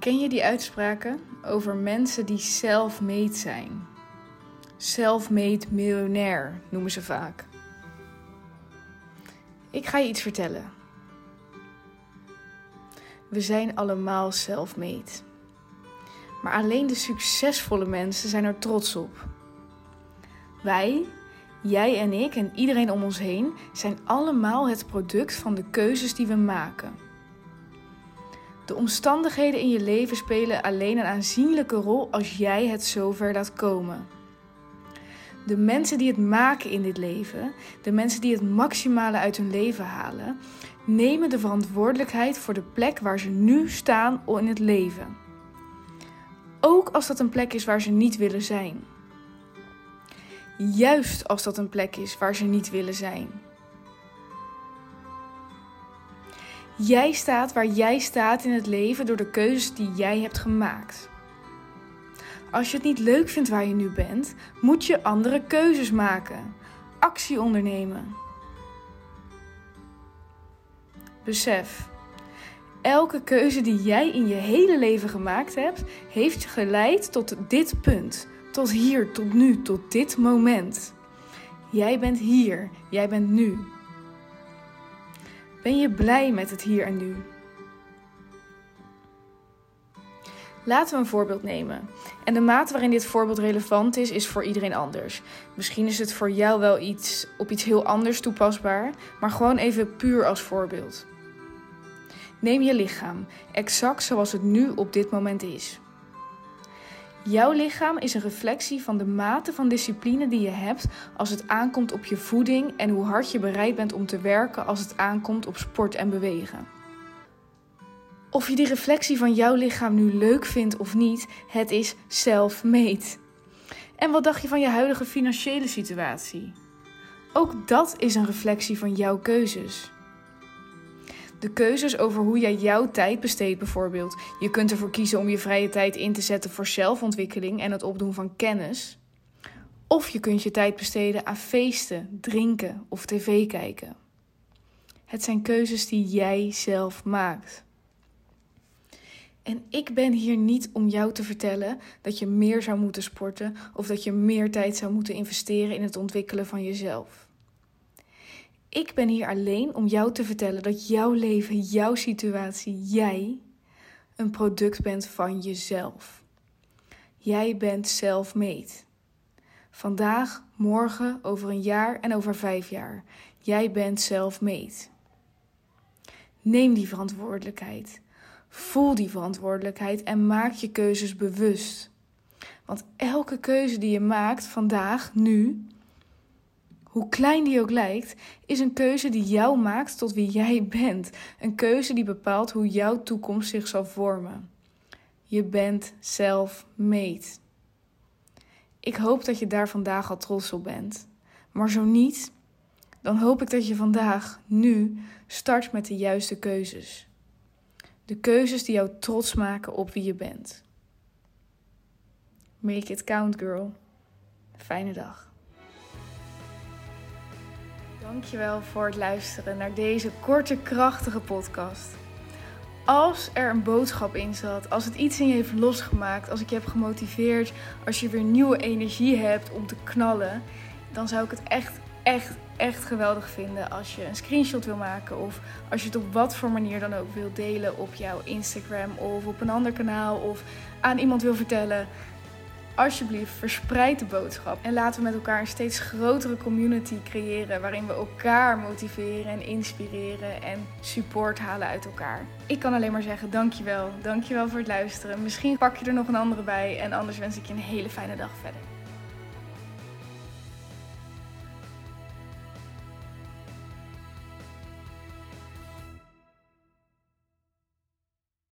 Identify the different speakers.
Speaker 1: Ken je die uitspraken over mensen die self-made zijn? Self-made miljonair noemen ze vaak. Ik ga je iets vertellen. We zijn allemaal self-made. Maar alleen de succesvolle mensen zijn er trots op. Wij, jij en ik en iedereen om ons heen zijn allemaal het product van de keuzes die we maken. De omstandigheden in je leven spelen alleen een aanzienlijke rol als jij het zover laat komen. De mensen die het maken in dit leven, de mensen die het maximale uit hun leven halen, nemen de verantwoordelijkheid voor de plek waar ze nu staan in het leven. Ook als dat een plek is waar ze niet willen zijn. Juist als dat een plek is waar ze niet willen zijn. Jij staat waar jij staat in het leven door de keuzes die jij hebt gemaakt. Als je het niet leuk vindt waar je nu bent, moet je andere keuzes maken. Actie ondernemen. Besef, elke keuze die jij in je hele leven gemaakt hebt, heeft je geleid tot dit punt. Tot hier, tot nu, tot dit moment. Jij bent hier, jij bent nu. Ben je blij met het hier en nu? Laten we een voorbeeld nemen. En de mate waarin dit voorbeeld relevant is, is voor iedereen anders. Misschien is het voor jou wel iets op iets heel anders toepasbaar, maar gewoon even puur als voorbeeld. Neem je lichaam, exact zoals het nu op dit moment is. Jouw lichaam is een reflectie van de mate van discipline die je hebt als het aankomt op je voeding en hoe hard je bereid bent om te werken als het aankomt op sport en bewegen. Of je die reflectie van jouw lichaam nu leuk vindt of niet, het is self-made. En wat dacht je van je huidige financiële situatie? Ook dat is een reflectie van jouw keuzes. De keuzes over hoe jij jouw tijd besteedt bijvoorbeeld. Je kunt ervoor kiezen om je vrije tijd in te zetten voor zelfontwikkeling en het opdoen van kennis. Of je kunt je tijd besteden aan feesten, drinken of tv kijken. Het zijn keuzes die jij zelf maakt. En ik ben hier niet om jou te vertellen dat je meer zou moeten sporten of dat je meer tijd zou moeten investeren in het ontwikkelen van jezelf. Ik ben hier alleen om jou te vertellen dat jouw leven, jouw situatie, jij een product bent van jezelf. Jij bent self-made. Vandaag, morgen, over een jaar en over vijf jaar. Jij bent self-made. Neem die verantwoordelijkheid. Voel die verantwoordelijkheid en maak je keuzes bewust. Want elke keuze die je maakt vandaag, nu, hoe klein die ook lijkt, is een keuze die jou maakt tot wie jij bent. Een keuze die bepaalt hoe jouw toekomst zich zal vormen. Je bent self-made. Ik hoop dat je daar vandaag al trots op bent. Maar zo niet, dan hoop ik dat je vandaag, nu, start met de juiste keuzes. De keuzes die jou trots maken op wie je bent. Make it count, girl. Fijne dag. Dankjewel voor het luisteren naar deze korte, krachtige podcast. Als er een boodschap in zat, als het iets in je heeft losgemaakt, als ik je heb gemotiveerd, als je weer nieuwe energie hebt om te knallen, dan zou ik het echt, echt, echt geweldig vinden als je een screenshot wil maken of als je het op wat voor manier dan ook wil delen op jouw Instagram of op een ander kanaal of aan iemand wil vertellen alsjeblieft, verspreid de boodschap. En laten we met elkaar een steeds grotere community creëren. Waarin we elkaar motiveren en inspireren en support halen uit elkaar. Ik kan alleen maar zeggen: dankjewel. Dankjewel voor het luisteren. Misschien pak je er nog een andere bij. En anders wens ik je een hele fijne dag verder.